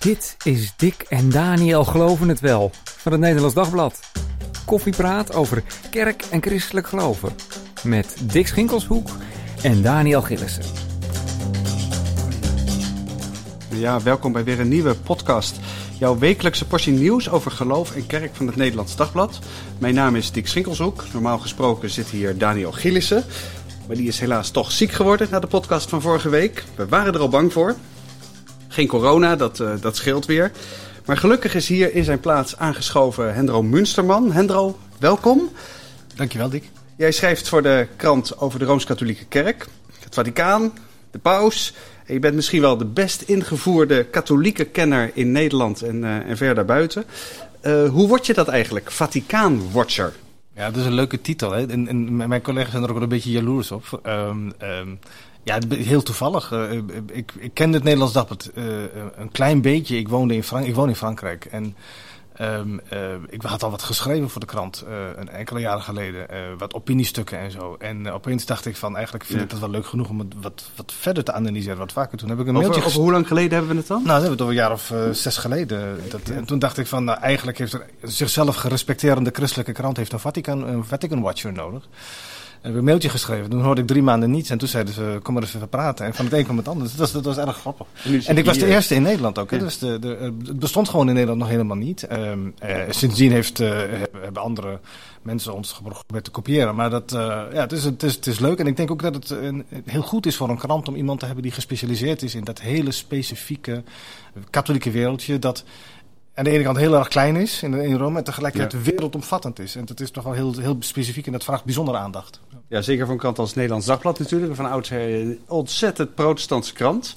Dit is Dick en Daniel Geloven het Wel van het Nederlands Dagblad. Koffiepraat over kerk en christelijk geloven. Met Dick Schinkelshoek en Daniel Gillissen. Ja, welkom bij weer een nieuwe podcast. Jouw wekelijkse portie nieuws over geloof en kerk van het Nederlands Dagblad. Mijn naam is Dick Schinkelshoek. Normaal gesproken zit hier Daniel Gillissen. Maar die is helaas toch ziek geworden na de podcast van vorige week. We waren er al bang voor. Geen corona, dat, uh, dat scheelt weer. Maar gelukkig is hier in zijn plaats aangeschoven Hendro Munsterman. Hendro, welkom. Dankjewel, Dick. Jij schrijft voor de krant over de Rooms-Katholieke Kerk, het Vaticaan, de paus. En je bent misschien wel de best ingevoerde katholieke kenner in Nederland en, uh, en ver daarbuiten. Uh, hoe word je dat eigenlijk, Vaticaan-watcher? Ja, dat is een leuke titel. Hè? En, en mijn collega's zijn er ook wel een beetje jaloers op. Um, um, ja, heel toevallig. Uh, ik, ik kende het Nederlands Dagblad uh, een klein beetje. Ik woonde in, Frank ik woon in Frankrijk. En um, uh, ik had al wat geschreven voor de krant een enkele jaren geleden. wat opiniestukken en zo. En opeens dacht ik van eigenlijk vind ja. ik dat wel leuk genoeg om het wat, wat verder te analyseren. Wat vaker. Toen heb ik een over, mailtje over hoe lang geleden hebben we het dan? Nou, dat hebben we het over een jaar of zes geleden. Dat. En toen dacht ik van nou, eigenlijk heeft er zichzelf gerespecterende christelijke krant heeft een Vatican, een Vatican Watcher nodig. We hebben een mailtje geschreven. Toen hoorde ik drie maanden niets. En toen zeiden ze, kom maar even praten. En van het een kwam het ander. Dat was, dat was erg grappig. En, en ik was de eerste in Nederland ook. Hè? Ja. Dus de, de, het bestond gewoon in Nederland nog helemaal niet. Um, uh, sindsdien heeft, uh, hebben andere mensen ons geprobeerd te kopiëren. Maar dat, uh, ja, het, is, het, is, het is leuk. En ik denk ook dat het een, heel goed is voor een krant om iemand te hebben die gespecialiseerd is in dat hele specifieke katholieke wereldje. Dat aan de ene kant heel erg klein is in, in Rome en tegelijkertijd ja. wereldomvattend is. En dat is toch wel heel, heel specifiek en dat vraagt bijzondere aandacht. Ja, zeker voor een krant als Nederlands Dagblad natuurlijk. Van oudsher een ontzettend protestantse krant.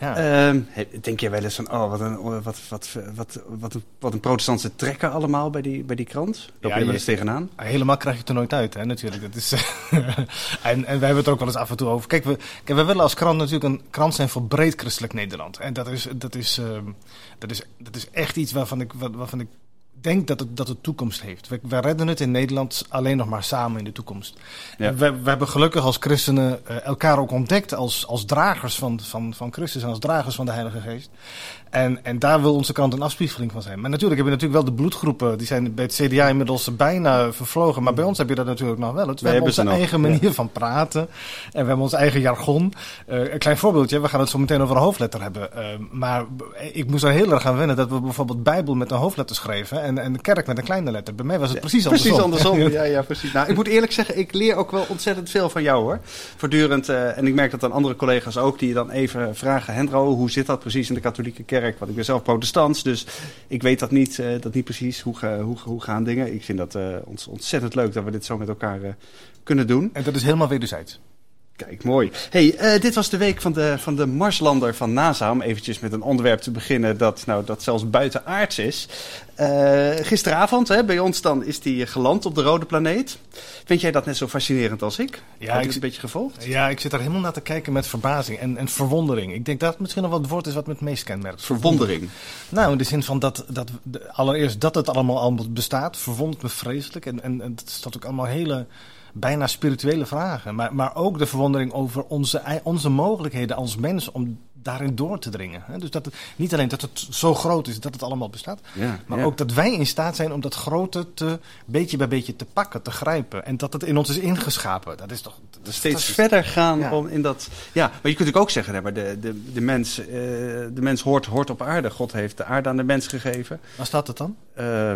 Ja. Uh, denk je wel eens van, oh, wat een, wat, wat, wat, wat, wat een protestantse trekken allemaal bij die, bij die krant? Loop ja, je wel eens tegenaan? Helemaal krijg je het er nooit uit, hè, natuurlijk. Dat is, en, en wij hebben het er ook wel eens af en toe over. Kijk, we, kijk, we willen als krant natuurlijk een krant zijn voor breed christelijk Nederland. En dat is, dat is, uh, dat is, dat is echt iets waarvan ik, waarvan ik denk dat het, dat het toekomst heeft. We, we, redden het in Nederland alleen nog maar samen in de toekomst. Ja. We, we, hebben gelukkig als christenen uh, elkaar ook ontdekt als, als dragers van, van, van Christus en als dragers van de Heilige Geest. En, en daar wil onze krant een afspiegeling van zijn. Maar natuurlijk hebben we natuurlijk wel de bloedgroepen. Die zijn bij het CDA inmiddels bijna vervlogen. Maar bij ons heb je dat natuurlijk nog wel. We, we hebben onze eigen nog. manier ja. van praten. En we hebben ons eigen jargon. Uh, een klein voorbeeldje. We gaan het zo meteen over een hoofdletter hebben. Uh, maar ik moest er heel erg aan wennen dat we bijvoorbeeld Bijbel met een hoofdletter schreven. En, en de kerk met een kleine letter. Bij mij was het precies andersom. Precies andersom. ja, ja, precies. Nou, ik moet eerlijk zeggen, ik leer ook wel ontzettend veel van jou hoor. Voortdurend. Uh, en ik merk dat dan andere collega's ook. Die je dan even vragen. Hendro, hoe zit dat precies in de katholieke kerk? Want ik ben zelf protestants, dus ik weet dat niet, uh, dat niet precies. Hoe, hoe, hoe gaan dingen? Ik vind dat uh, ons, ontzettend leuk dat we dit zo met elkaar uh, kunnen doen. En dat is helemaal wederzijds. Kijk, mooi. Hey, uh, dit was de week van de, van de Marslander van NASA. Om eventjes met een onderwerp te beginnen dat, nou, dat zelfs buitenaards is. Uh, gisteravond, hè, bij ons dan, is die geland op de rode planeet. Vind jij dat net zo fascinerend als ik? Ja, Heb ik je het een beetje gevolgd? Ja, ik zit er helemaal naar te kijken met verbazing en, en verwondering. Ik denk dat het misschien nog wel het woord is wat me het meest kenmerkt. Verwondering? Nou, in de zin van dat, dat allereerst dat het allemaal al bestaat, verwondert me vreselijk. En, en, en het staat ook allemaal hele bijna spirituele vragen. Maar, maar ook de verwondering over onze, onze mogelijkheden als mens om daarin door te dringen. Dus dat het, niet alleen dat het zo groot is dat het allemaal bestaat, ja, maar ja. ook dat wij in staat zijn om dat grote te, beetje bij beetje te pakken, te grijpen. En dat het in ons is ingeschapen. Dat is toch dat is steeds verder gaan ja. om in dat. Ja, maar je kunt ook zeggen, hè, maar de, de, de, mens, uh, de mens hoort, hoort op aarde. God heeft de aarde aan de mens gegeven. Waar staat het dan? Uh,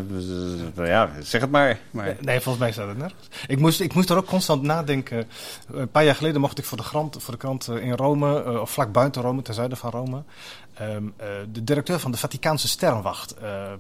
ja, zeg het maar. maar. Nee, volgens mij staat het nergens. Ik moest, ik moest er ook constant nadenken. Een paar jaar geleden mocht ik voor de krant, voor de krant in Rome, of vlak buiten Rome, van Rome, um, uh, de directeur van de Vaticaanse Sterrenwacht uh,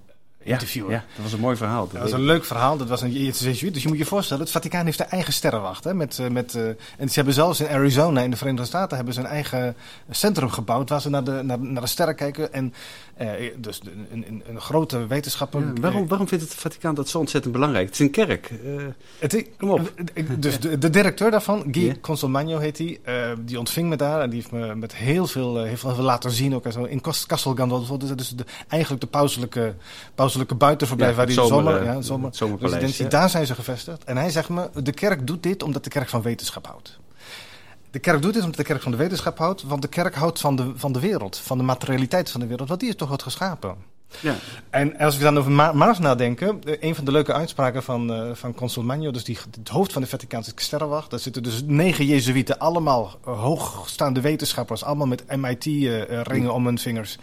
ja, interviewen. Ja, dat was een mooi verhaal. Dat, dat was een leuk verhaal. Dat was een Jezuïet. Dus je moet je voorstellen, het Vaticaan heeft een eigen sterrenwacht. Hè, met, met, uh, en ze hebben zelfs in Arizona, in de Verenigde Staten, hebben ze een eigen centrum gebouwd waar ze naar de, naar, naar de sterren kijken. En uh, dus een, een, een, grote wetenschapper. Ja, waarom, waarom vindt het Vaticaan dat zo ontzettend belangrijk? Het is een kerk. Uh, het, kom op. Dus de, de, directeur daarvan, Guy yeah. Consolmagno heet hij, uh, die ontving me daar en die heeft me met heel veel, veel laten zien ook. In Castel Gandolfo, dus, dus de, eigenlijk de pauselijke, pauselijke buitenverblijf ja, waar die zomer, ja, zomer, zomerpaleis, ja. daar zijn ze gevestigd. En hij zegt me, de kerk doet dit omdat de kerk van wetenschap houdt. De kerk doet dit omdat de kerk van de wetenschap houdt, want de kerk houdt van de, van de wereld, van de materialiteit van de wereld, want die is toch wat geschapen. Ja. En als we dan over Ma Mars nadenken, eh, een van de leuke uitspraken van, uh, van Consul Magno, dus die, het hoofd van de Vaticaanse sterrenwacht, daar zitten dus negen Jezuïeten, allemaal uh, hoogstaande wetenschappers, allemaal met MIT-ringen om hun vingers.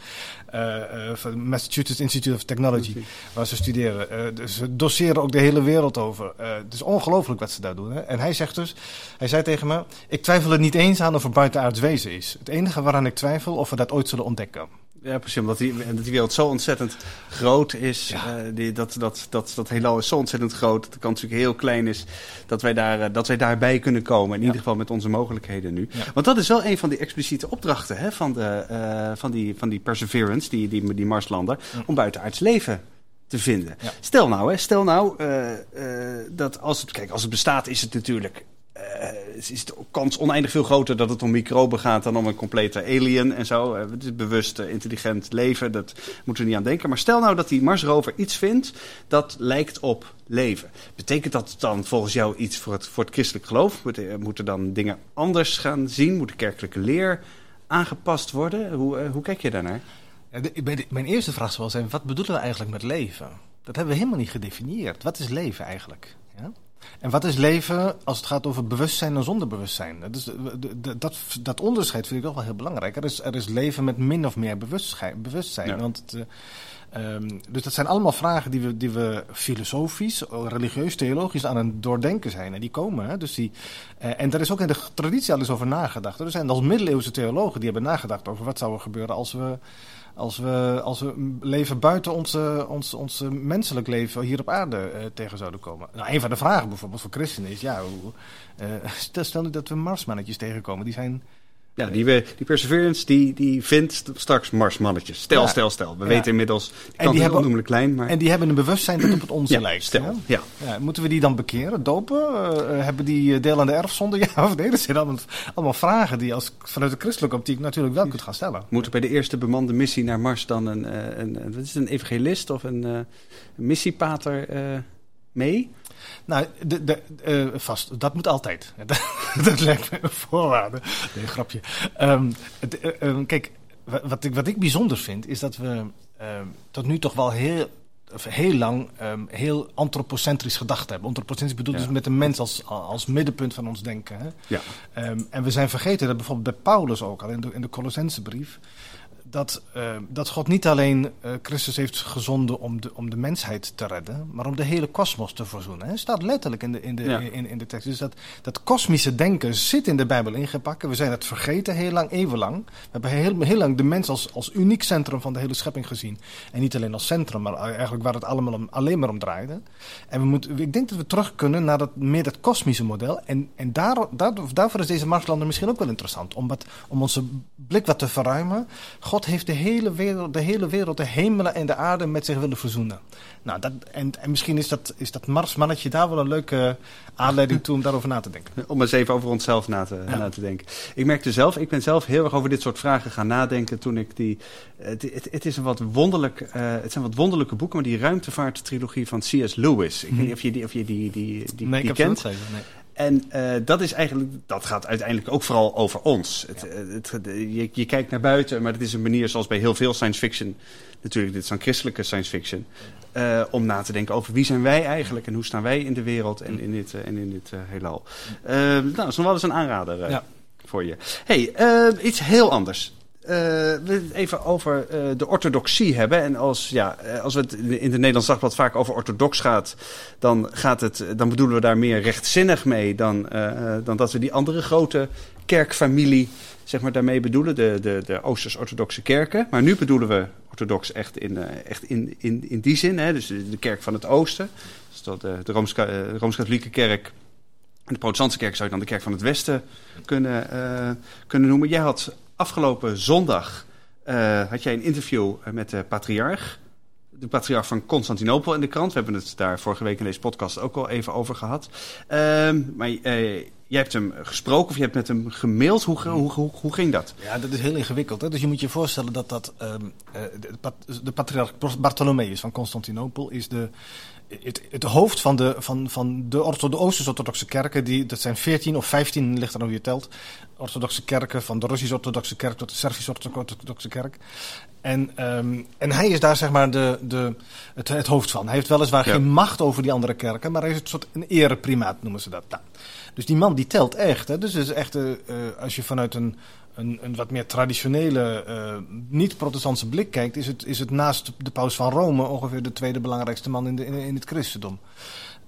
van Massachusetts Institute of Technology, waar ze studeren. dus ze doseren ook de hele wereld over. het is ongelooflijk wat ze daar doen. Hè? En hij zegt dus, hij zei tegen me, ik twijfel er niet eens aan of er buitenaards wezen is. Het enige waaraan ik twijfel, of we dat ooit zullen ontdekken. Ja, precies. Omdat die, wereld zo ontzettend groot is. Ja. Uh, die, dat, dat, dat, dat heelal is zo ontzettend groot. Dat de kans natuurlijk heel klein is dat wij, daar, uh, dat wij daarbij kunnen komen. In Ja. ieder geval met onze mogelijkheden nu. Ja. Want dat is wel een van die expliciete opdrachten hè, van, de, uh, van, die, van die Perseverance, die, die, die Marslander, om buitenaards leven te vinden. Stel nou, hè, stel nou dat als het, kijk, als het bestaat, is het natuurlijk uh, is de kans oneindig veel groter dat het om microben gaat dan om een complete alien en zo. Uh, het is bewust, uh, intelligent leven, dat moeten we niet aan denken. Maar stel nou dat die Marsrover iets vindt dat lijkt op leven. Betekent dat dan volgens jou iets voor het, voor christelijk geloof? Moeten, dan dingen anders gaan zien? Moet de kerkelijke leer aangepast worden? Hoe, hoe kijk je daarnaar? Mijn eerste vraag zal zijn, wat bedoelen we eigenlijk met leven? Dat hebben we helemaal niet gedefinieerd. Wat is leven eigenlijk? Ja? En wat is leven als het gaat over bewustzijn en zonder bewustzijn? Dat, is, dat, dat onderscheid vind ik toch wel heel belangrijk. Er is, er is leven met min of meer bewustzijn. Ja. Want het, uh, um, dus dat zijn allemaal vragen die we, die we filosofisch, religieus, theologisch aan het doordenken zijn. En die komen. Hè? Dus die, uh, en daar is ook in de traditie al eens over nagedacht. Er zijn als middeleeuwse theologen die hebben nagedacht over wat zou er gebeuren als we als we, als we leven buiten onze, ons, ons menselijk leven hier op aarde uh, tegen zouden komen. Nou, een van de vragen bijvoorbeeld voor christenen is, ja, hoe, uh, stel nu dat we marsmannetjes tegenkomen, die zijn... Ja, die, we, die Perseverance die, die vindt straks marsmannetjes. Stel, Ja. stel, stel. We Ja. weten inmiddels, die die kans is hebben- onnoemelijk klein, maar... En die hebben een bewustzijn dat op het onze ja, lijkt. stel. ja? Moeten we die dan bekeren, dopen? Uh, hebben die deel aan de erfzonde? Ja of nee? Dat zijn allemaal, allemaal vragen die als, vanuit de christelijke optiek natuurlijk wel kunt gaan stellen. Moet er bij de eerste bemande missie naar Mars dan een, uh, een, een, wat is het, een evangelist of een, een missiepater uh, mee? Nou, de, de, uh, vast. Dat moet altijd. dat lijkt me een voorwaarde. Nee, grapje. Um, het, uh, um, kijk, wat ik, wat ik bijzonder vind, is dat we um, tot nu toch wel heel, heel lang um, heel antropocentrisch gedacht hebben. Antropocentrisch bedoelt Ja. dus met de mens als, als middenpunt van ons denken. Hè? Ja. Um, en we zijn vergeten dat bijvoorbeeld bij Paulus ook al in de, in de Colossensebrief dat, uh, dat God niet alleen uh, Christus heeft gezonden om de, om de mensheid te redden, maar om de hele kosmos te verzoenen. Hij staat letterlijk in de, in de, Ja. in, in de tekst. Dus dat, dat kosmische denken zit in de Bijbel ingepakt. We zijn het vergeten heel lang, eeuwenlang. We hebben heel, heel lang de mens als, als uniek centrum van de hele schepping gezien. En niet alleen als centrum, maar eigenlijk waar het allemaal om, alleen maar om draaide. En we moeten, ik denk dat we terug kunnen naar dat, meer dat kosmische model. En, en daar, daar, daarvoor is deze Marslander misschien ook wel interessant. Om, wat, om onze blik wat te verruimen. God God heeft de hele wereld, de hele wereld, de hemelen en de aarde met zich willen verzoenen. Nou, dat, en, en misschien is dat, is dat Marsmannetje daar wel een leuke aanleiding toe om daarover na te denken. Om eens even over onszelf na te, Ja. na te denken. Ik merkte zelf, ik ben zelf heel erg over dit soort vragen gaan nadenken toen ik die... Het, het, het is een wat wonderlijk, uh, het zijn wat wonderlijke boeken, maar die ruimtevaarttrilogie van C.S. Lewis. Ik weet niet of je die, of je die, die, die, nee, die ik heb kent. ze niet Nee. En uh, dat is eigenlijk, dat gaat uiteindelijk ook vooral over ons. Het, Ja. het, het, je, je, kijkt naar buiten, maar het is een manier zoals bij heel veel science fiction. Natuurlijk, dit is dan christelijke science fiction. Uh, om na te denken over wie zijn wij eigenlijk en hoe staan wij in de wereld en in dit, en in dit heelal. nou, dat is nog wel eens een aanrader Ja. voor je. hey, iets heel anders. Uh, we het even over uh, de orthodoxie hebben. En als, ja, als het in de Nederlands Dagblad vaak over orthodox gaat, dan, gaat het, dan bedoelen we daar meer rechtzinnig mee dan, dan dat we die andere grote kerkfamilie zeg maar, daarmee bedoelen, de, de, de Oosters-orthodoxe kerken. Maar nu bedoelen we orthodox echt in, echt in, in, in die zin, hè, dus de, kerk van het Oosten. Dus dat de, de Rooms-Katholieke Rooms kerk. En de protestantse kerk zou je dan de kerk van het Westen kunnen, kunnen noemen. Jij had afgelopen zondag uh, had jij een interview met de patriarch. De patriarch van Constantinopel in de krant. We hebben het daar vorige week in deze podcast ook al even over gehad. Uh, maar uh, jij hebt hem gesproken of je hebt met hem gemaild. Hoe, hoe, hoe, ging dat? Ja, dat is heel ingewikkeld. Hè? Dus je moet je voorstellen dat, dat um, de, de patriarch Bartholomeus van Constantinopel is de, het, het hoofd van de, van, van de Oosterse-orthodoxe kerken. Die, dat zijn 14 of 15, ligt er hoe je telt. Orthodoxe kerken, van de Russisch-orthodoxe kerk tot de Servisch-orthodoxe kerk. En, um, en hij is daar zeg maar de, de, het, het hoofd van. Hij heeft weliswaar ja. geen macht over die andere kerken, maar hij is een soort een ereprimaat, noemen ze dat. Nou, dus die man die telt echt. Hè? Dus is echt, uh, als je vanuit een, een, een wat meer traditionele, uh, niet-protestantse blik kijkt, is het, is het naast de paus van Rome ongeveer de tweede belangrijkste man in, de, in, in het christendom.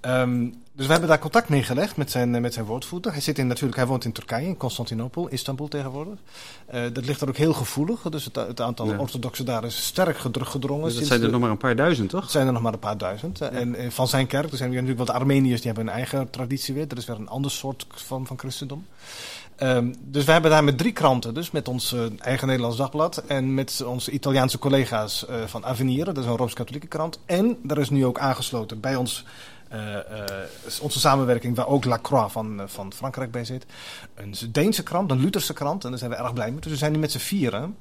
Um, dus we hebben daar contact mee gelegd met zijn, met zijn woordvoerder. Hij, zit in, natuurlijk, hij woont in Turkije, in Constantinopel, Istanbul tegenwoordig. Uh, dat ligt er ook heel gevoelig. Dus het, het aantal ja. orthodoxen daar is sterk gedrongen. Dus dat zijn er de, nog maar een paar duizend, toch? Het zijn er nog maar een paar duizend. Ja. En, en, van zijn kerk, er zijn natuurlijk wat Armeniërs, die hebben een eigen traditie weer. Dat is weer een ander soort van, van christendom. Um, dus we hebben daar met drie kranten, dus met ons uh, eigen Nederlands Dagblad en met onze Italiaanse collega's uh, van Avenir, dat is een Rooms-Katholieke krant. En er is nu ook aangesloten bij ons onze samenwerking, waar ook Lacroix van, uh, van Frankrijk bij zit. Een Deense krant, een Lutherse krant. En daar zijn we erg blij mee. Dus we zijn nu met z'n vieren.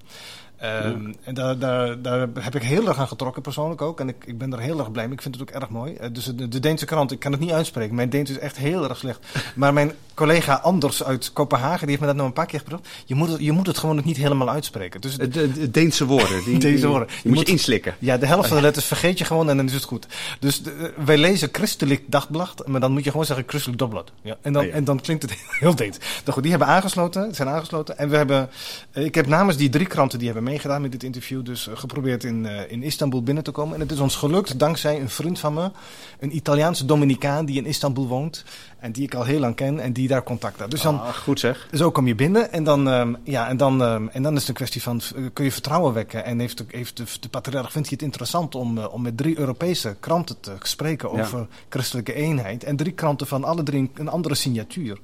Um, en daar, daar, daar heb ik heel erg aan getrokken persoonlijk ook. En ik, ik ben er heel erg blij mee. Ik vind het ook erg mooi. Uh, dus de, de Deense krant, ik kan het niet uitspreken. Mijn Deens is echt heel erg slecht. Maar mijn collega Anders uit Kopenhagen, die heeft me dat nog een paar keer gebracht. Je moet het, je moet het gewoon niet helemaal uitspreken. Dus, de, de, de Deense woorden. Die, Deense woorden. Je, je moet je inslikken. Ja, de helft van de letters vergeet je gewoon en dan is het goed. Dus de, wij lezen Christelijk Dagblad, maar dan moet je gewoon zeggen Christelijk Dagblad. Ja, en, dan, oh ja. en dan klinkt het heel Deens. Nou goed, die hebben aangesloten, zijn aangesloten. En we hebben, ik heb namens die drie kranten die hebben meegedaan met dit interview dus uh, geprobeerd in, uh, in Istanbul binnen te komen. En het is ons gelukt dankzij een vriend van me, een Italiaanse Dominicaan die in Istanbul woont. En die ik al heel lang ken en die daar contact had. Dus dan, ah, goed zeg. Zo kom je binnen en dan, um, ja, en dan, um, en dan is het een kwestie van, uh, kun je vertrouwen wekken? En heeft, heeft de, de patriarch, vindt hij het interessant om, uh, om met drie Europese kranten te spreken over ja. christelijke eenheid. En drie kranten van alle drie een andere signatuur.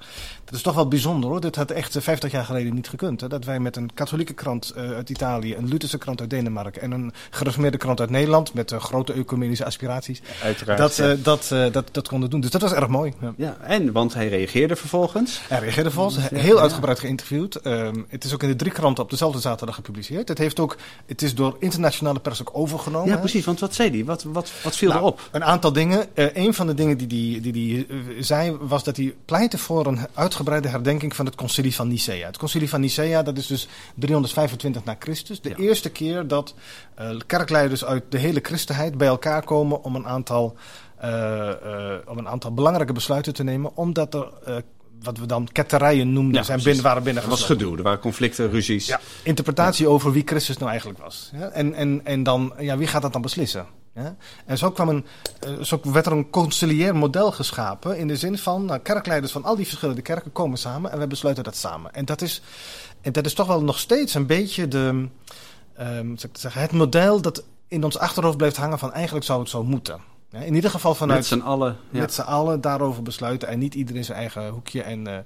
Dat is toch wel bijzonder hoor. Dit had echt 50 jaar geleden niet gekund. Hè? Dat wij met een katholieke krant uh, uit Italië, een Lutherse krant uit Denemarken en een gereformeerde krant uit Nederland met uh, grote ecumenische aspiraties. Uiteraard. Dat, ja. uh, dat, dat, dat konden doen. Dus dat was erg mooi. Ja. ja, en want hij reageerde vervolgens. Hij reageerde vervolgens. Heel uitgebreid geïnterviewd. Um, het is ook in de drie kranten op dezelfde zaterdag gepubliceerd. Het, heeft ook, het is door internationale pers ook overgenomen. Ja, precies. Want wat zei hij? Wat, wat, wat viel nou, erop? Een aantal dingen. een van de dingen die hij die, die, die, zei was dat hij pleitte voor een uitgebreide herdenking van het concilie van Nicea. Het concilie van Nicea, dat is dus 325 na Christus. De ja. eerste keer dat uh, kerkleiders uit de hele christenheid bij elkaar komen om een aantal, uh, uh, om een aantal belangrijke besluiten te nemen, omdat er wat we dan ketterijen noemden, ja, zijn binnen, waren binnen Er was gedoe, er waren conflicten, ruzies. Ja, interpretatie ja. over wie Christus nou eigenlijk was. En, en, en dan, ja, wie gaat dat dan beslissen? En zo, kwam een, zo werd er een conciliair model geschapen. In de zin van, nou, kerkleiders van al die verschillende kerken komen samen en we besluiten dat samen. En dat is, en dat is toch wel nog steeds een beetje de, um, het model dat in ons achterhoofd blijft hangen van eigenlijk zou het zo moeten. In ieder geval vanuit... Met z'n allen. Ja. Met z'n allen daarover besluiten en niet iedereen zijn eigen hoekje. En uh,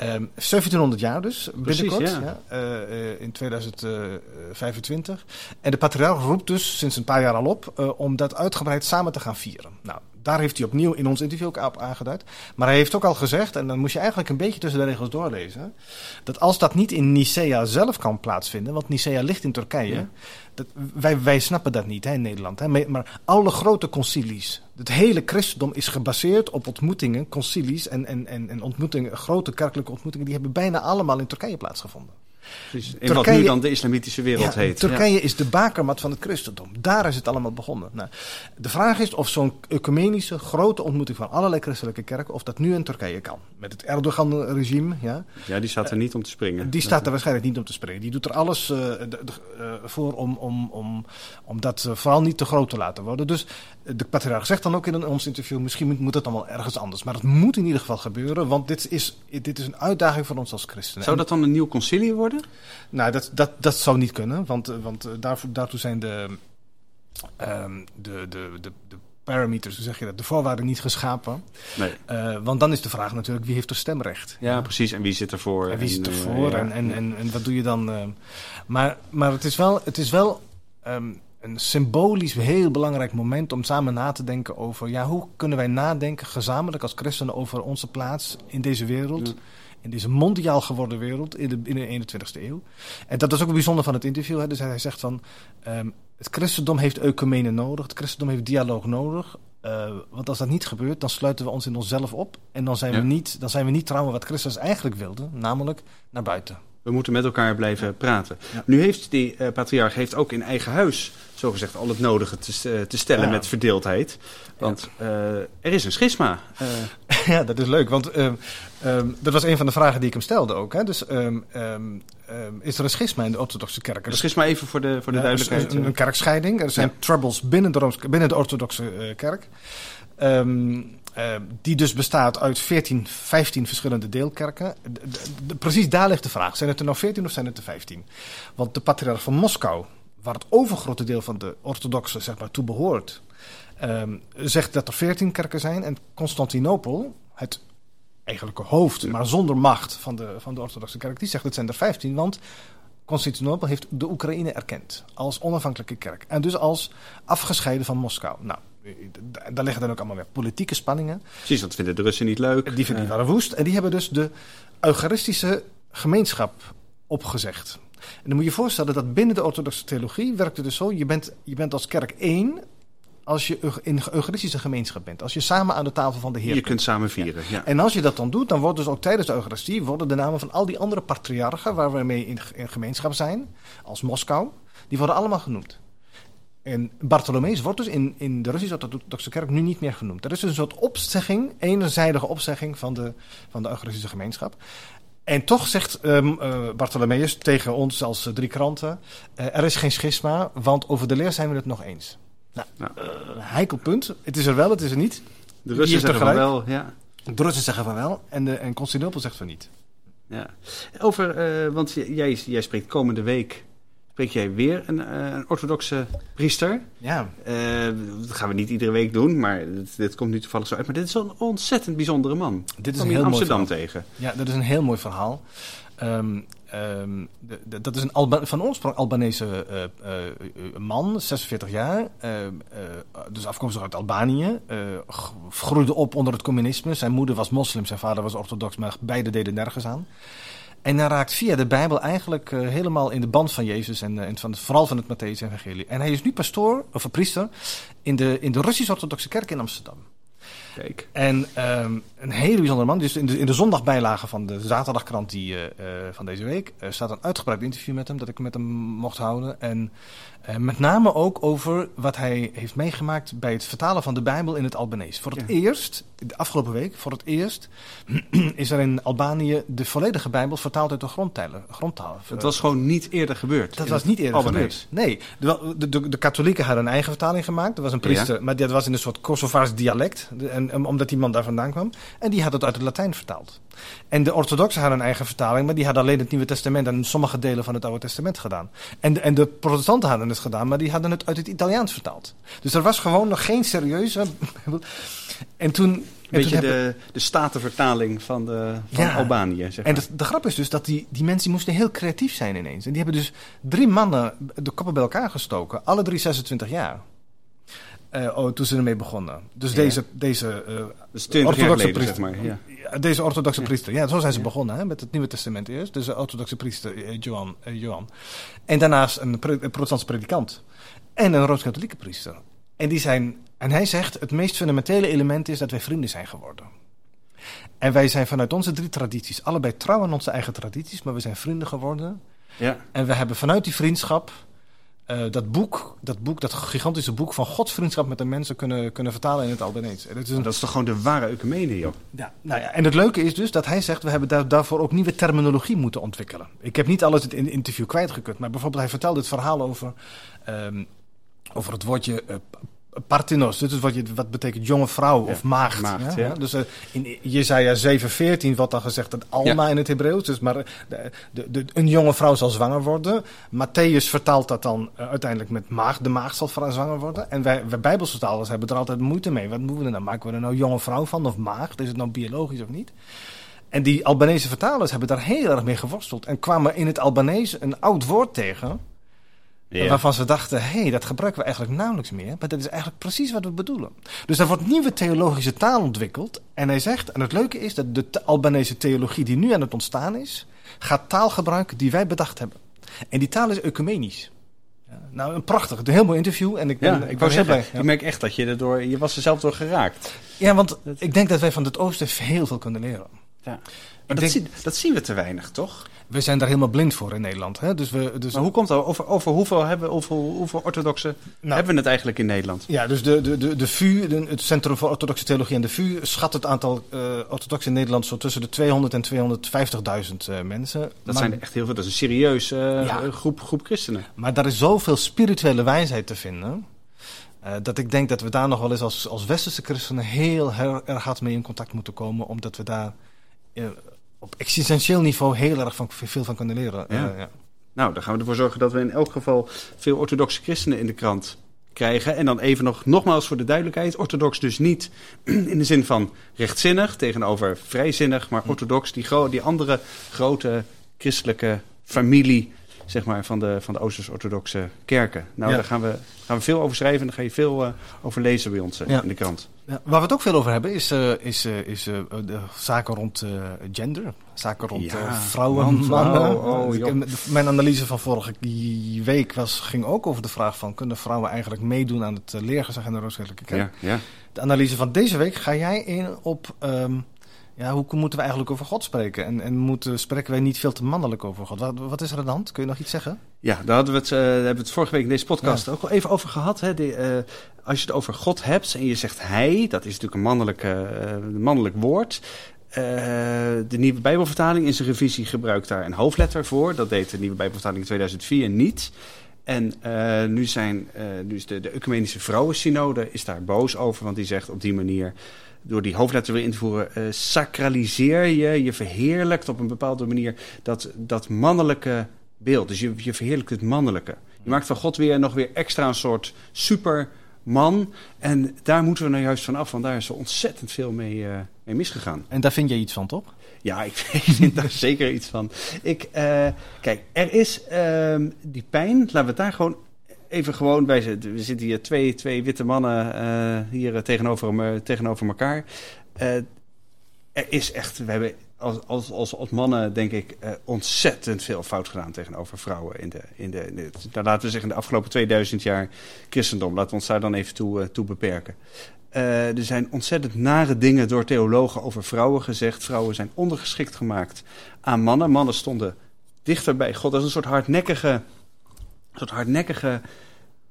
um, 1700 jaar dus, binnenkort. Ja. ja uh, in 2025. En de patriarch roept dus sinds een paar jaar al op uh, om dat uitgebreid samen te gaan vieren. Nou, daar heeft hij opnieuw in ons interview ook op aangeduid. Maar hij heeft ook al gezegd, en dan moest je eigenlijk een beetje tussen de regels doorlezen, dat als dat niet in Nicea zelf kan plaatsvinden, want Nicea ligt in Turkije, ja. dat, wij, wij snappen dat niet hè, in Nederland. Hè, maar alle grote concilies, het hele christendom is gebaseerd op ontmoetingen, concilies en, en, en, en ontmoetingen, grote kerkelijke ontmoetingen, die hebben bijna allemaal in Turkije plaatsgevonden. Precies. In Turkije, wat nu dan de islamitische wereld ja, heet. Turkije ja. is de bakermat van het christendom. Daar is het allemaal begonnen. Nou, de vraag is of zo'n ecumenische grote ontmoeting van allerlei christelijke kerken, of dat nu in Turkije kan. Met het Erdogan-regime. Ja, ja, die staat er niet om te springen. Die staat er waarschijnlijk niet om te springen. Die doet er alles uh, de, de, uh, voor om, om, om, om dat vooral niet te groot te laten worden. Dus de patriarch zegt dan ook in een, ons interview, misschien moet, moet het dan wel ergens anders. Maar het moet in ieder geval gebeuren, want dit is, dit is een uitdaging voor ons als christenen. Zou dat dan een nieuw concilie worden? Nou, dat, dat, dat zou niet kunnen, want, want daarvoor, daartoe zijn de, um, de, de, de, de parameters, hoe zeg je dat, de voorwaarden niet geschapen. Nee. Uh, want dan is de vraag natuurlijk, wie heeft er stemrecht? Ja, precies. En wie zit ervoor? En wie zit ervoor? En, en, en, en, en wat doe je dan? Uh, maar, maar het is wel... Het is wel um, een symbolisch heel belangrijk moment om samen na te denken over ja, hoe kunnen wij nadenken gezamenlijk als christenen over onze plaats in deze wereld. Ja. In deze mondiaal geworden wereld in de, in de 21ste eeuw. En dat is ook bijzonder van het interview. Hè. Dus hij zegt van ehm, het christendom heeft ecumene nodig. Het christendom heeft dialoog nodig. Eh, want als dat niet gebeurt, dan sluiten we ons in onszelf op. En dan zijn, Ja. we, niet, dan zijn we niet trouwen wat Christus eigenlijk wilde. Namelijk naar buiten. We moeten met elkaar blijven praten. Ja. Nu heeft die eh, patriarch heeft ook in eigen huis, zogezegd, al het nodige te, eh, te stellen Ja. met verdeeldheid. Want eh, er is een schisma. Ja, dat is leuk, want ehm, ehm, dat was een van de vragen die ik hem stelde ook. Hè? Dus ehm, is er een schisma in de orthodoxe kerk? een schisma even voor de, voor de Ja, duidelijkheid. Een, een kerkscheiding. Er zijn troubles binnen de, Rooms, binnen de orthodoxe kerk. Ehm, eh, die dus bestaat uit 14, 15 verschillende deelkerken. De- de- de- precies daar ligt de vraag. Zijn het er nou 14 of zijn het er 15? Want de patriarch van Moskou, waar het overgrote deel van de orthodoxe zeg maar, toe behoort, ehm, zegt dat er 14 kerken zijn. En Constantinopel, het eigenlijke hoofd, maar zonder macht van de, van de orthodoxe kerk, die zegt het zijn er 15. Want Constantinopel heeft de Oekraïne erkend als onafhankelijke kerk. En dus als afgescheiden van Moskou. Nou, daar liggen dan ook allemaal weer politieke spanningen. Precies, dat vinden de Russen niet leuk. Die, die Eh, waren woest. En die hebben dus de Eucharistische gemeenschap opgezegd. En dan moet je je voorstellen dat binnen de orthodoxe theologie werkt het dus zo. Je bent, je bent als kerk één als je in Eucharistische gemeenschap bent. Als je samen aan de tafel van de Heer je kunt samen vieren. Ja. En als je dat dan doet, dan wordt dus ook tijdens de Eucharistie worden de namen van al die andere patriarchen waar we mee in, in gemeenschap zijn, als Moskou, die worden allemaal genoemd. En Bartholomeus wordt dus in, in de Russisch-Orthodoxe Kerk nu niet meer genoemd. Er is dus een soort opzegging, eenzijdige opzegging van de, van de Eucharistische gemeenschap. En toch zegt ehm eh, Bartholomeus tegen ons als eh, drie kranten: eh, er is geen schisma, want over de leer zijn we het nog eens. Nou, Ja. heikel punt. Het is er wel, het is er niet. De Russen zeggen van wel, ja. De Russen zeggen van wel en, de, en Constantinopel zegt van niet. ja. Over, want jij, jij spreekt komende week, spreek jij weer een, eh, een orthodoxe priester. Ja, Eh, dat gaan we niet iedere week doen, maar dit, dit komt nu toevallig zo uit. Maar dit is een ontzettend bijzondere man. dit is een in heel mooi Amsterdam verhaal. tegen. Ja, dat is een heel mooi verhaal. Ehm, ehm, de- de- dat is een Alba- van oorsprong Albanese eh, man, 46 jaar. ehm, eh, dus afkomstig uit Albanië. groeide op onder het communisme. Zijn moeder was moslim, zijn vader was orthodox, maar beide deden nergens aan. En hij raakt via de Bijbel eigenlijk eh, helemaal in de band van Jezus en, eh, en van, vooral van het Matthäus-evangelie. En hij is nu pastoor, of priester, in de, in de Russisch-Orthodoxe kerk in Amsterdam. Kijk. En ehm, een hele bijzondere man. Dus in de, in de zondagbijlage van de zaterdagkrant die, eh, eh, van deze week eh, staat een uitgebreid interview met hem, dat ik met hem mocht houden. En met name ook over wat hij heeft meegemaakt bij het vertalen van de Bijbel in het Albanese. Voor het Ja. eerst, de afgelopen week, voor het eerst, is er in Albanië de volledige Bijbel vertaald uit de grondtalen. grondtaal. Het was gewoon niet eerder gebeurd. Dat was niet eerder Albanese. gebeurd. Nee, de, de, de, de katholieken hadden een eigen vertaling gemaakt. Er was een priester, maar dat was in een soort Kosovaars dialect. En, en omdat die man daar vandaan kwam. En die had het uit het Latijn vertaald. En de orthodoxen hadden een eigen vertaling, maar die hadden alleen het Nieuwe Testament en sommige delen van het Oude Testament gedaan. En de, en de protestanten hadden het gedaan, maar die hadden het uit het Italiaans vertaald. Dus er was gewoon nog geen serieuze. En toen. en toen Beetje de, de statenvertaling van, de, van Ja. Albanië, zeg En de, de grap is dus dat die, die mensen die moesten heel creatief zijn ineens. En die hebben dus drie mannen de koppen bij elkaar gestoken. Alle drie 26 jaar. Eh, oh, toen ze ermee begonnen. Dus Ja. deze, deze, Dat is 20 jaar orthodoxe zeg priester. maar. Ja. deze orthodoxe Ja. priester. Ja, zo zijn ze begonnen hè, met het Nieuwe Testament eerst. Dus de orthodoxe priester eh, Johan, Johan. En daarnaast een, pre- een protestantse predikant. En een rooms-katholieke priester. En, die zijn, en hij zegt, het meest fundamentele element is dat wij vrienden zijn geworden. En wij zijn vanuit onze drie tradities, allebei trouw aan onze eigen tradities, maar we zijn vrienden geworden. Ja. En we hebben vanuit die vriendschap eh, dat boek, dat boek, dat gigantische boek van Gods vriendschap met de mensen kunnen, kunnen vertalen in het Albanese. Het is een Dat is toch gewoon de ware ecumene, joh. ja, nou ja, en het leuke is dus dat hij zegt, we hebben daar, daarvoor ook nieuwe terminologie moeten ontwikkelen. Ik heb niet alles in het interview kwijtgekut, maar bijvoorbeeld hij vertelde het verhaal over, ehm, over het woordje eh, Partinos, is wat, je, wat betekent jonge vrouw Ja, of maagd. maagd, ja? ja. Dus eh, in Jezaja 7:14 wordt dan gezegd dat Alma in het Hebreeuws, dus maar de, de, de- een jonge vrouw zal zwanger worden. Matthäus vertaalt dat dan eh, uiteindelijk met maagd, de maagd zal zwanger worden. En wij, wij Bijbelsvertalers hebben er altijd moeite mee. Wat moeten we er nou? Maken we er nou jonge vrouw van of maagd? Is het nou biologisch of niet? En die Albanese vertalers hebben daar heel erg mee geworsteld. En kwamen in het Albanese een oud woord tegen. Waarvan ze dachten, hé, hey, dat gebruiken we eigenlijk nauwelijks meer. Maar dat is eigenlijk precies wat we bedoelen. Dus er wordt nieuwe theologische taal ontwikkeld. En hij zegt, en het leuke is dat de Albanese theologie die nu aan het ontstaan is, gaat taal gebruiken die wij bedacht hebben. En die taal is ecumenisch. Ja, nou, een prachtig, een heel mooi interview. En ik ben, Ja, ik wou heel zeggen, blij. ik merk echt dat je er door, je was er zelf door geraakt. Ja, want ik denk dat wij van het oosten heel veel kunnen leren. Ja. Maar dat, denk- zien, dat zien we te weinig, toch? We zijn daar helemaal blind voor in Nederland. Hè? Dus we, dus Maar hoe komt dat? Over, over hoeveel, hebben, hoeveel, hoeveel orthodoxen Nou, hebben we het eigenlijk in Nederland? Ja, dus de, de, de, de VU, de- het Centrum voor Orthodoxe Theologie en de VU, schat het aantal eh orthodoxen in Nederland zo tussen de 200 en 250.000 eh, mensen. Dat maar, zijn echt heel veel. Dat is een serieus eh, Ja. groep, groep christenen. maar daar is zoveel spirituele wijsheid te vinden. dat ik denk dat we daar nog wel eens als, als westerse christenen heel, erg hard mee in contact moeten komen. Omdat we daar op existentieel niveau heel erg van, veel van kunnen leren. Ja. Eh, ja. Nou, dan gaan we ervoor zorgen dat we in elk geval veel orthodoxe christenen in de krant krijgen. En dan even nog, nogmaals voor de duidelijkheid, orthodox dus niet in de zin van rechtzinnig tegenover vrijzinnig, maar orthodox, die, gro- die andere grote christelijke familie, zeg maar, van de, van de Oosters-orthodoxe kerken. Nou, Ja. daar gaan we, gaan we veel over schrijven en daar ga je veel eh, over lezen bij ons eh, Ja. in de krant. Ja, waar we het ook veel over hebben is, eh, is, eh, is eh, de zaken rond gender. Zaken rond Ja, vrouwen, man, mannen. oh, Dus heb- de- mijn analyse van vorige week was, ging ook over de vraag van... kunnen vrouwen eigenlijk meedoen aan het leergezag in de Rooms-Katholieke Kerk? Ja, ja. De analyse van deze week ga jij in op... ehm, ja, hoe moeten we eigenlijk over God spreken? En, en moeten, spreken wij niet veel te mannelijk over God? Wat, wat is er aan de hand? Kun je nog iets zeggen? Ja, daar hadden we het, eh, hebben we het vorige week in deze podcast ook al even over gehad. Hè? De, eh, als je het over God hebt en je zegt hij, dat is natuurlijk een mannelijke, eh, een mannelijk woord. De nieuwe Bijbelvertaling in zijn revisie gebruikt daar een hoofdletter voor. Dat deed de nieuwe Bijbelvertaling in 2004 niet. En nu, zijn, nu is de, de Ecumenische Vrouwensynode is daar boos over, want die zegt op die manier door die hoofdletter weer in te voeren, eh, sacraliseer je, je verheerlijkt op een bepaalde manier dat, dat mannelijke beeld. Dus je, je verheerlijkt het mannelijke. Je maakt van God weer nog weer extra een soort superman. En daar moeten we nou juist van af, want daar is er ontzettend veel mee, eh, mee misgegaan. En daar vind jij iets van, toch? Ja, ik, ik vind daar zeker iets van. Ik, eh, kijk, er is ehm, die pijn, laten we het daar gewoon even gewoon bij zitten. We zitten hier twee, twee witte mannen eh, hier eh, tegenover, me- tegenover elkaar. Eh, er is echt, we hebben als, als, als, als mannen denk ik ontzettend veel fout gedaan tegenover vrouwen in de, in de, laten we zeggen de afgelopen 2000 jaar christendom. Laten we ons daar dan even toe, toe beperken. Er zijn ontzettend nare dingen door theologen over vrouwen gezegd. Vrouwen zijn ondergeschikt gemaakt aan mannen. Mannen stonden dichter bij God. Dat is een soort hardnekkige, soort hardnekkige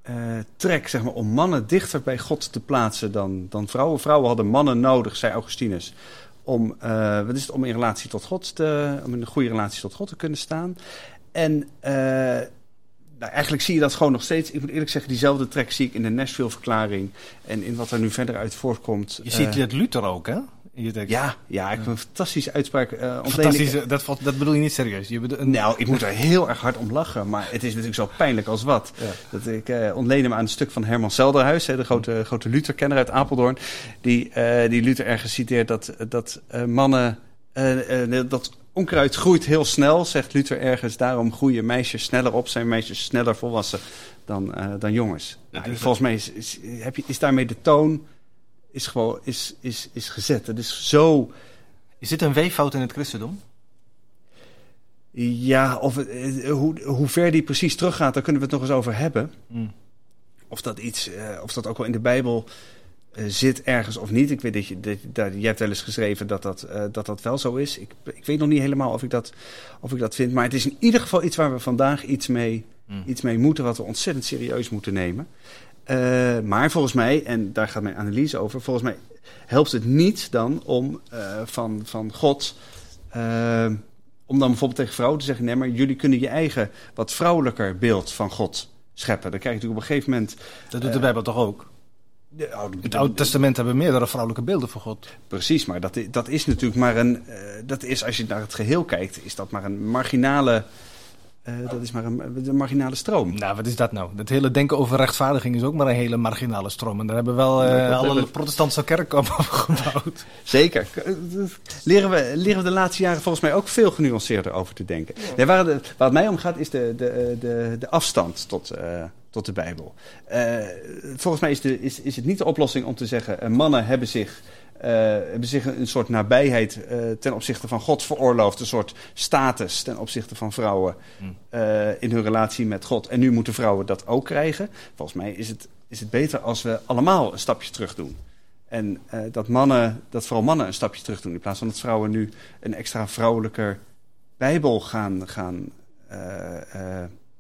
eh, trek, zeg maar, om mannen dichter bij God te plaatsen dan, dan vrouwen. Vrouwen hadden mannen nodig, zei Augustinus, om, eh, wat is het, om in relatie tot God te, om in een goede relatie tot God te kunnen staan. En eh, nou, eigenlijk zie je dat gewoon nog steeds. Ik moet eerlijk zeggen, diezelfde trek zie ik in de Nashville-verklaring en in wat er nu verder uit voortkomt. Je ziet het Luther ook, hè? Je tekst. ja, ja, ik heb een fantastische uitspraak. ik- Fantastisch, dat, valt- dat bedoel je niet serieus. Je Nou, ik moet er heel erg hard om lachen, maar het is natuurlijk zo pijnlijk als wat. Ja. Dat ik eh ontleen hem aan een stuk van Herman Zelderhuis, hè, de grote, grote Luther-kenner uit Apeldoorn. Die, eh, die Luther ergens citeert dat, dat mannen, dat onkruid groeit heel snel, zegt Luther ergens. Daarom groeien meisjes sneller op, zijn meisjes sneller volwassen dan, dan jongens. Nou, dus- volgens mij is, is, heb je, is daarmee de toon is gewoon is, is, is gezet. Het is zo... Is dit een weeffout in het christendom? Ja, of, het- eh, hoe, hoe ver die precies teruggaat, daar kunnen we het nog eens over hebben. Of dat iets, eh, of dat ook wel in de Bijbel eh, zit ergens of niet. Ik weet dat je, dat, dat, jij hebt wel eens geschreven dat dat, eh, dat, dat wel zo is. Ik, ik weet nog niet helemaal of ik, dat, of ik dat vind. Maar het is in ieder geval iets waar we vandaag iets mee, Mm. iets mee moeten, wat we ontzettend serieus moeten nemen. Eh, maar volgens mij, en daar gaat mijn analyse over, volgens mij helpt het niet dan om eh, van, van God. eh, om dan bijvoorbeeld tegen vrouwen te zeggen: nee, maar jullie kunnen je eigen wat vrouwelijker beeld van God scheppen. Dan krijg je natuurlijk op een gegeven moment. Dat doet de Bijbel toch ook? de- Het Oude Testament hebben meerdere vrouwelijke beelden van God. Precies, maar dat, dat is natuurlijk maar een. dat is, als je naar het geheel kijkt, is dat maar een marginale eh, dat is maar een, een, marginale stroom. Nou, wat is dat nou? Dat hele denken over rechtvaardiging is ook maar een hele marginale stroom. En daar hebben wel uh, alle hebben... protestantse kerken op gebouwd. Zeker. Leren we, leren we de laatste jaren volgens mij ook veel genuanceerder over te denken. Ja. Nee, waar, de, waar, het mij om gaat is de, de, de, de afstand tot, uh, tot de Bijbel. volgens mij is, de, is, is het niet de oplossing om te zeggen... mannen hebben zich uh, hebben zich een soort nabijheid uh, ten opzichte van God veroorloofd. Een soort status ten opzichte van vrouwen uh, in hun relatie met God. En nu moeten vrouwen dat ook krijgen. Volgens mij is het, is het beter als we allemaal een stapje terug doen. En dat, mannen, dat vooral mannen een stapje terug doen. In plaats van dat vrouwen nu een extra vrouwelijker Bijbel gaan, gaan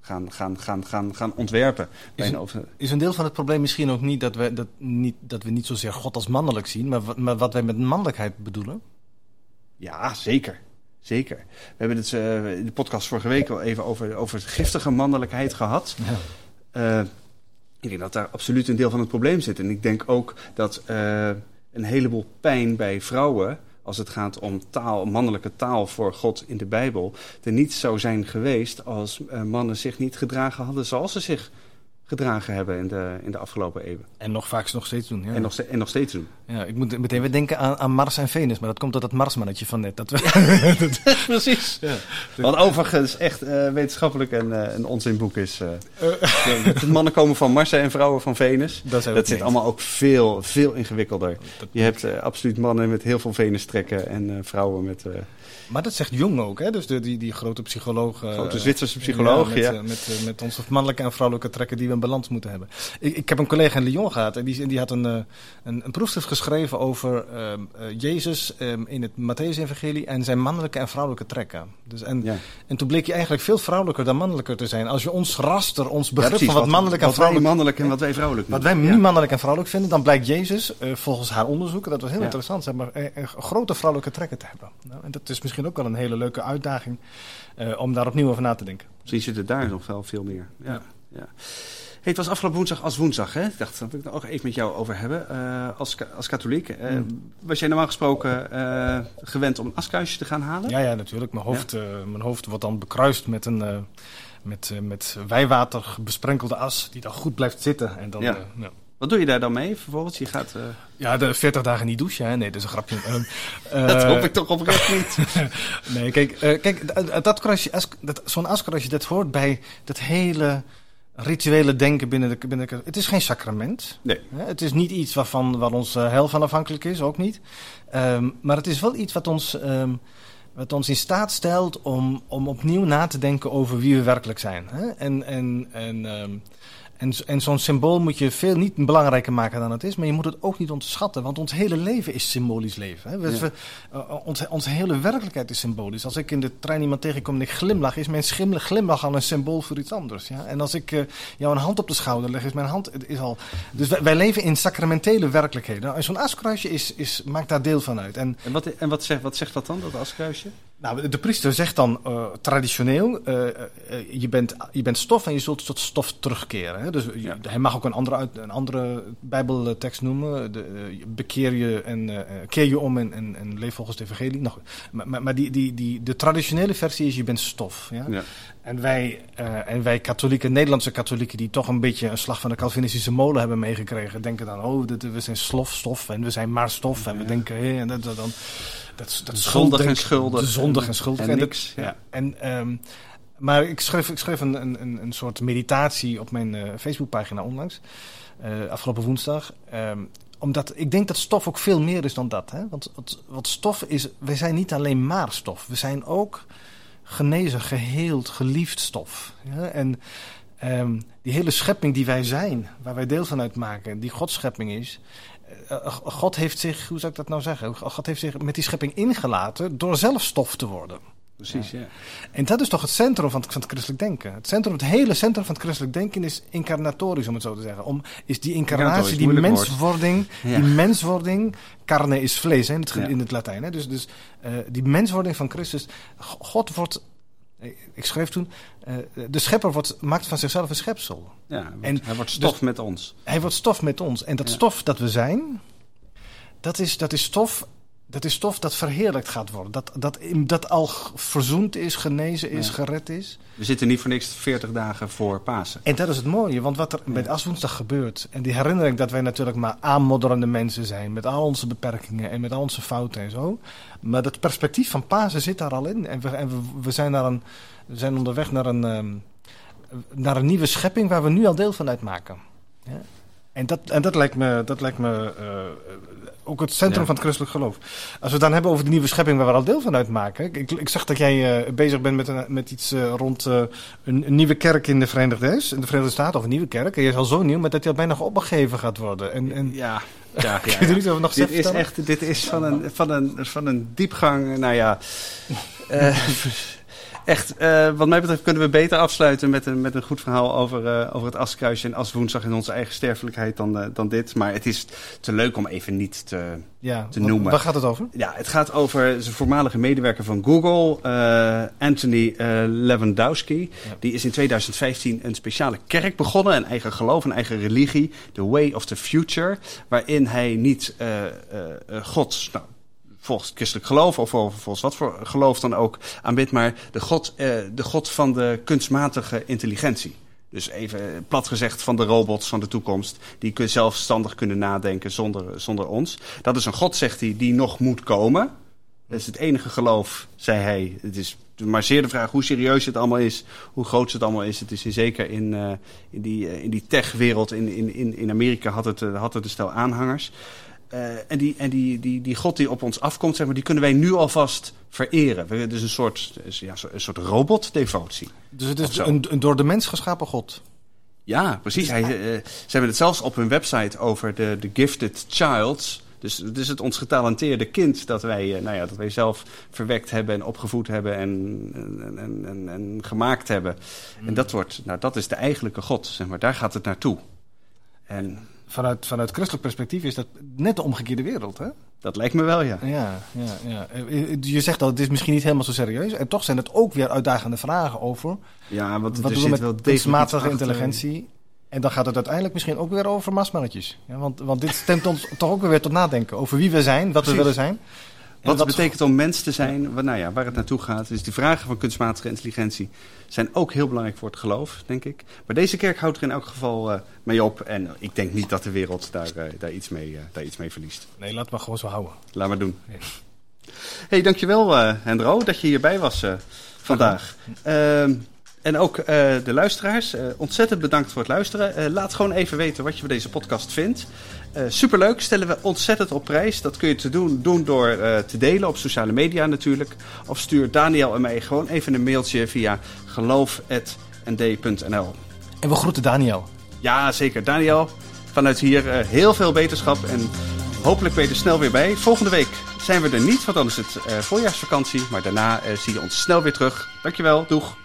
gaan, gaan, gaan, gaan, gaan ontwerpen. Is een, is een deel van het probleem misschien ook niet dat we, dat niet, dat we niet zozeer God als mannelijk zien, maar, maar wat wij met mannelijkheid bedoelen? Ja, zeker. Zeker. We hebben het uh, in de podcast vorige week al even over, over giftige mannelijkheid gehad. Ja. Uh, ik denk dat daar absoluut een deel van het probleem zit. En ik denk ook dat uh, een heleboel pijn bij vrouwen als het gaat om taal, mannelijke taal voor God in de Bijbel, er niet zou zijn geweest als uh, mannen zich niet gedragen hadden zoals ze zich gedragen hebben in de, in de afgelopen eeuwen. En nog vaak nog steeds doen. Ja. En, nog steeds, en nog steeds doen. Ja, ik moet meteen weer denken aan, aan Mars en Venus, maar dat komt door dat Marsmannetje van net. Dat we... Precies. Ja. Wat overigens echt uh, wetenschappelijk een, uh, een onzinboek is. Uh, de mannen komen van Mars en vrouwen van Venus. Dat, dat zit allemaal ook veel, veel ingewikkelder. Dat Je hebt absoluut mannen met heel veel Venus-trekken en vrouwen met... Maar dat zegt Jung ook, hè? Dus de, die, die grote psycholoog. Grote Zwitserse psycholoog, ja. Met, ja. met, met, onze mannelijke en vrouwelijke trekken die we in balans moeten hebben. Ik, ik heb een collega in Lyon gehad en die, die had een, een, een proefschrift geschreven over um, uh, Jezus um, in het Matthäus-evangelie en zijn mannelijke en vrouwelijke trekken. Dus en, ja. en toen bleek je eigenlijk veel vrouwelijker dan mannelijker te zijn. Als je ons raster, ons begrip ja, van wat, mannelijk en wat vrouwelijk... mannelijk en wat wij vrouwelijk Wat wij nu mannelijk en vrouwelijk vinden, dan blijkt Jezus, uh, volgens haar onderzoeken, dat was heel interessant, zeg maar, uh, grote vrouwelijke trekken te hebben. Nou, en dat is misschien ook wel een hele leuke uitdaging uh, om daar opnieuw over na te denken. Misschien zit het daar nog wel veel meer. Ja. ja. Hey, het was afgelopen woensdag als woensdag. Hè? Ik dacht, wil ik het nog even met jou over hebben. Uh, als, als katholiek. Uh, mm. Was jij normaal gesproken uh, gewend om een askruisje te gaan halen? Ja, ja natuurlijk. Mijn hoofd, ja? mijn hoofd wordt dan bekruist met een met, met wijwater besprenkelde as. Die dan goed blijft zitten. En dan, ja. ja. Wat doe je daar dan mee vervolgens? Je gaat, uh... Ja, de 40 dagen niet douchen. Hè? Nee, dat is een grapje. uh, dat hoop ik toch oprecht niet. nee, kijk, uh, kijk dat, dat dat, zo'n dat hoort bij dat hele rituele denken binnen de, binnen de... Het is geen sacrament. Nee. Het is niet iets waarvan, waar ons hel van afhankelijk is, ook niet. Um, maar het is wel iets wat ons... Um, wat ons in staat stelt om, om opnieuw na te denken over wie we werkelijk zijn. Hè? En, en, en um, en, en zo'n symbool moet je veel niet belangrijker maken dan het is. Maar je moet het ook niet onderschatten. Want ons hele leven is symbolisch leven. Hè? We, ja. we, uh, onze, onze hele werkelijkheid is symbolisch. Als ik in de trein iemand tegenkom en ik glimlach, is mijn glimlach al een symbool voor iets anders. Ja? En als ik uh, jou een hand op de schouder leg, is mijn hand is al. Dus wij, wij leven in sacramentele werkelijkheden. Nou, zo'n askruisje is, is, maakt daar deel van uit. En, en, wat, en wat, zegt, wat zegt dat dan, dat askruisje? Nou, de priester zegt dan uh, traditioneel: uh, uh, je, bent, je bent stof en je zult tot stof terugkeren. Hè? Dus ja. hij mag ook een andere, een andere Bijbeltekst noemen: de, bekeer je en keer je om en, en, en, leef volgens de evangelie. Nou, maar, maar die, die, die, de traditionele versie is: je bent stof. Ja? ja. En, wij, en wij katholieken, Nederlandse katholieken, die toch een beetje een slag van de Calvinistische molen hebben meegekregen, denken dan: oh, dit, we zijn slof, stof en we zijn maar stof. En we denken: hé, en dat, dat dan dat, dat zondig en schuldig. De zondig en schuldig. En, en niks. Dat, ja. En, um, maar ik schreef, ik schreef een, een, een soort meditatie op mijn uh, Facebookpagina onlangs. Uh, afgelopen woensdag. Um, omdat ik denk dat stof ook veel meer is dan dat. Hè? Want wat, wat stof is, wij zijn niet alleen maar stof. We zijn ook genezen, geheeld, geliefd stof. Ja? En um, die hele schepping die wij zijn, waar wij deel van uitmaken, die Godschepping is, God heeft zich, hoe zou ik dat nou zeggen? God heeft zich met die schepping ingelaten door zelf stof te worden. Precies, ja. ja. En dat is toch het centrum van het, van het christelijk denken. Het, centrum, het hele centrum van het christelijk denken is incarnatorisch, om het zo te zeggen. Om, is die incarnatie, die menswording, ja. die menswording, carne is vlees hè, in, het, ja. in het Latijn. Hè. Dus, dus uh, die menswording van Christus, God wordt ik schreef toen, uh, de schepper wordt, maakt van zichzelf een schepsel. Ja, hij wordt, en, hij wordt stof dus, met ons. Hij wordt stof met ons. En dat ja. stof dat we zijn, dat is, dat is stof dat is stof dat verheerlijkt gaat worden. Dat, dat, dat al verzoend is, genezen is, Ja. gered is. We zitten niet voor niks 40 dagen voor Pasen. En dat is het mooie, want wat er Ja. met Aswoensdag gebeurt... en die herinnering dat wij natuurlijk maar aanmodderende mensen zijn... met al onze beperkingen en met al onze fouten en zo... maar dat perspectief van Pasen zit daar al in. En we, en we, we zijn, naar een, we zijn onderweg naar een, ehm, naar een nieuwe schepping... waar we nu al deel van uitmaken. Ja? En, dat, en dat lijkt me, dat lijkt me eh, ook het centrum Ja. van het christelijk geloof. Als we het dan hebben over de nieuwe schepping waar we al deel van uitmaken. Ik, ik zag dat jij eh, bezig bent met, een, met iets eh, rond een, een nieuwe kerk in de Verenigde, in de Verenigde Staten. Of een nieuwe kerk. En je is al zo nieuw, maar dat die al bijna opgegeven gaat worden. En, en Ja, ja, over nog Dit is echt, dit is van een, van een, van een diepgang, nou ja. echt, eh, wat mij betreft kunnen we beter afsluiten met een, met een goed verhaal over, eh, over het askruisje en aswoensdag en onze eigen sterfelijkheid dan, eh, dan dit. Maar het is te leuk om even niet te, ja, te wat- noemen. Waar gaat het over? Ja, het gaat over zijn voormalige medewerker van Google, Anthony Lewandowski. Ja. Die is in 2015 een speciale kerk begonnen, een eigen geloof, een eigen religie, The Way of the Future, waarin hij niet God, nou, volgens christelijk geloof of vol- volgens wat voor geloof dan ook aanbidt, maar de God, eh, de God van de kunstmatige intelligentie. Dus even plat gezegd van de robots van de toekomst. Die zelfstandig kunnen nadenken zonder, zonder ons. Dat is een God, zegt hij, die nog moet komen. Dat is het enige geloof, zei hij. Het is maar zeer de vraag hoe serieus het allemaal is. Hoe groot het allemaal is. Het is zeker in, eh, in die, eh, in die tech-wereld in, in, in, Amerika had het, eh, had het een stel aanhangers. Eh, en die, en die, die, die God die op ons afkomt, zeg maar, die kunnen wij nu alvast vereren. Het is een soort, ja, een soort robotdevotie. Dus het is een, een door de mens geschapen God. Ja, precies. Hij, eh, ze hebben het zelfs op hun website over de, de gifted child. Dus het is het ons getalenteerde kind dat wij, eh, nou ja, dat wij zelf verwekt hebben en opgevoed hebben en, en, en, en, en gemaakt hebben. En dat, wordt, nou, dat is de eigenlijke God, zeg maar. Daar gaat het naartoe. En Vanuit, vanuit christelijk perspectief is dat net de omgekeerde wereld, hè? dat lijkt me wel, ja. Ja, ja, ja. Eh, eh, Je zegt al, het is misschien niet helemaal zo serieus. En toch zijn het ook weer uitdagende vragen over... Ja, want wat doen we met kunstmatige intelligentie? En dan gaat het uiteindelijk misschien ook weer over marsmannetjes. Ja, want, want dit stemt ons toch ook weer tot nadenken over wie we zijn, wat Precies. we willen zijn. Wat het betekent om mens te zijn, wat, nou ja, waar het naartoe gaat. Dus die vragen van kunstmatige intelligentie zijn ook heel belangrijk voor het geloof, denk ik. Maar deze kerk houdt er in elk geval eh, mee op. En ik denk niet dat de wereld daar, eh, daar, iets, mee, eh, daar iets mee verliest. Nee, laat maar gewoon zo houden. Laat maar doen. Ja. hey, dankjewel eh Hendro dat je hierbij was eh, vandaag. Ehm, en ook eh, de luisteraars, eh, ontzettend bedankt voor het luisteren. Eh, laat gewoon even weten wat je van deze podcast vindt. Eh, superleuk, stellen we ontzettend op prijs. Dat kun je te doen, doen door eh, te delen op sociale media natuurlijk. Of stuur Daniel en mij gewoon even een mailtje via geloof.nd.nl. En we groeten Daniel. Ja, zeker. Daniel, vanuit hier eh, heel veel beterschap en hopelijk ben je er snel weer bij. Volgende week zijn we er niet, want dan is het voorjaarsvakantie. Maar daarna zie je ons snel weer terug. Dankjewel, doeg!